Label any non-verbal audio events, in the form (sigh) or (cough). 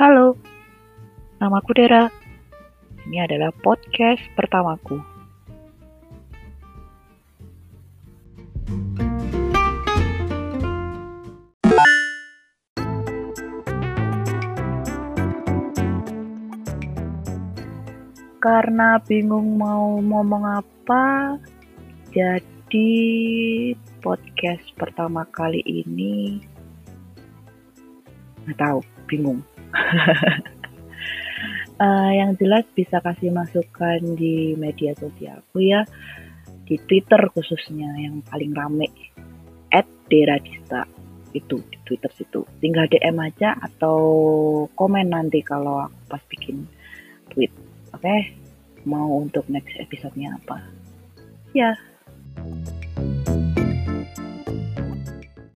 Halo, namaku Dera. Ini adalah podcast pertamaku. Karena bingung mau ngomong apa, jadi podcast pertama kali ini nggak tahu, bingung. Uh, (laughs) yang jelas bisa kasih masukan di media sosialku ya, di Twitter khususnya yang paling rame, Deradista itu di Twitter situ. Tinggal DM aja atau komen nanti kalau aku pas bikin tweet. Oke, okay? mau untuk next episode-nya apa? Ya. Yeah.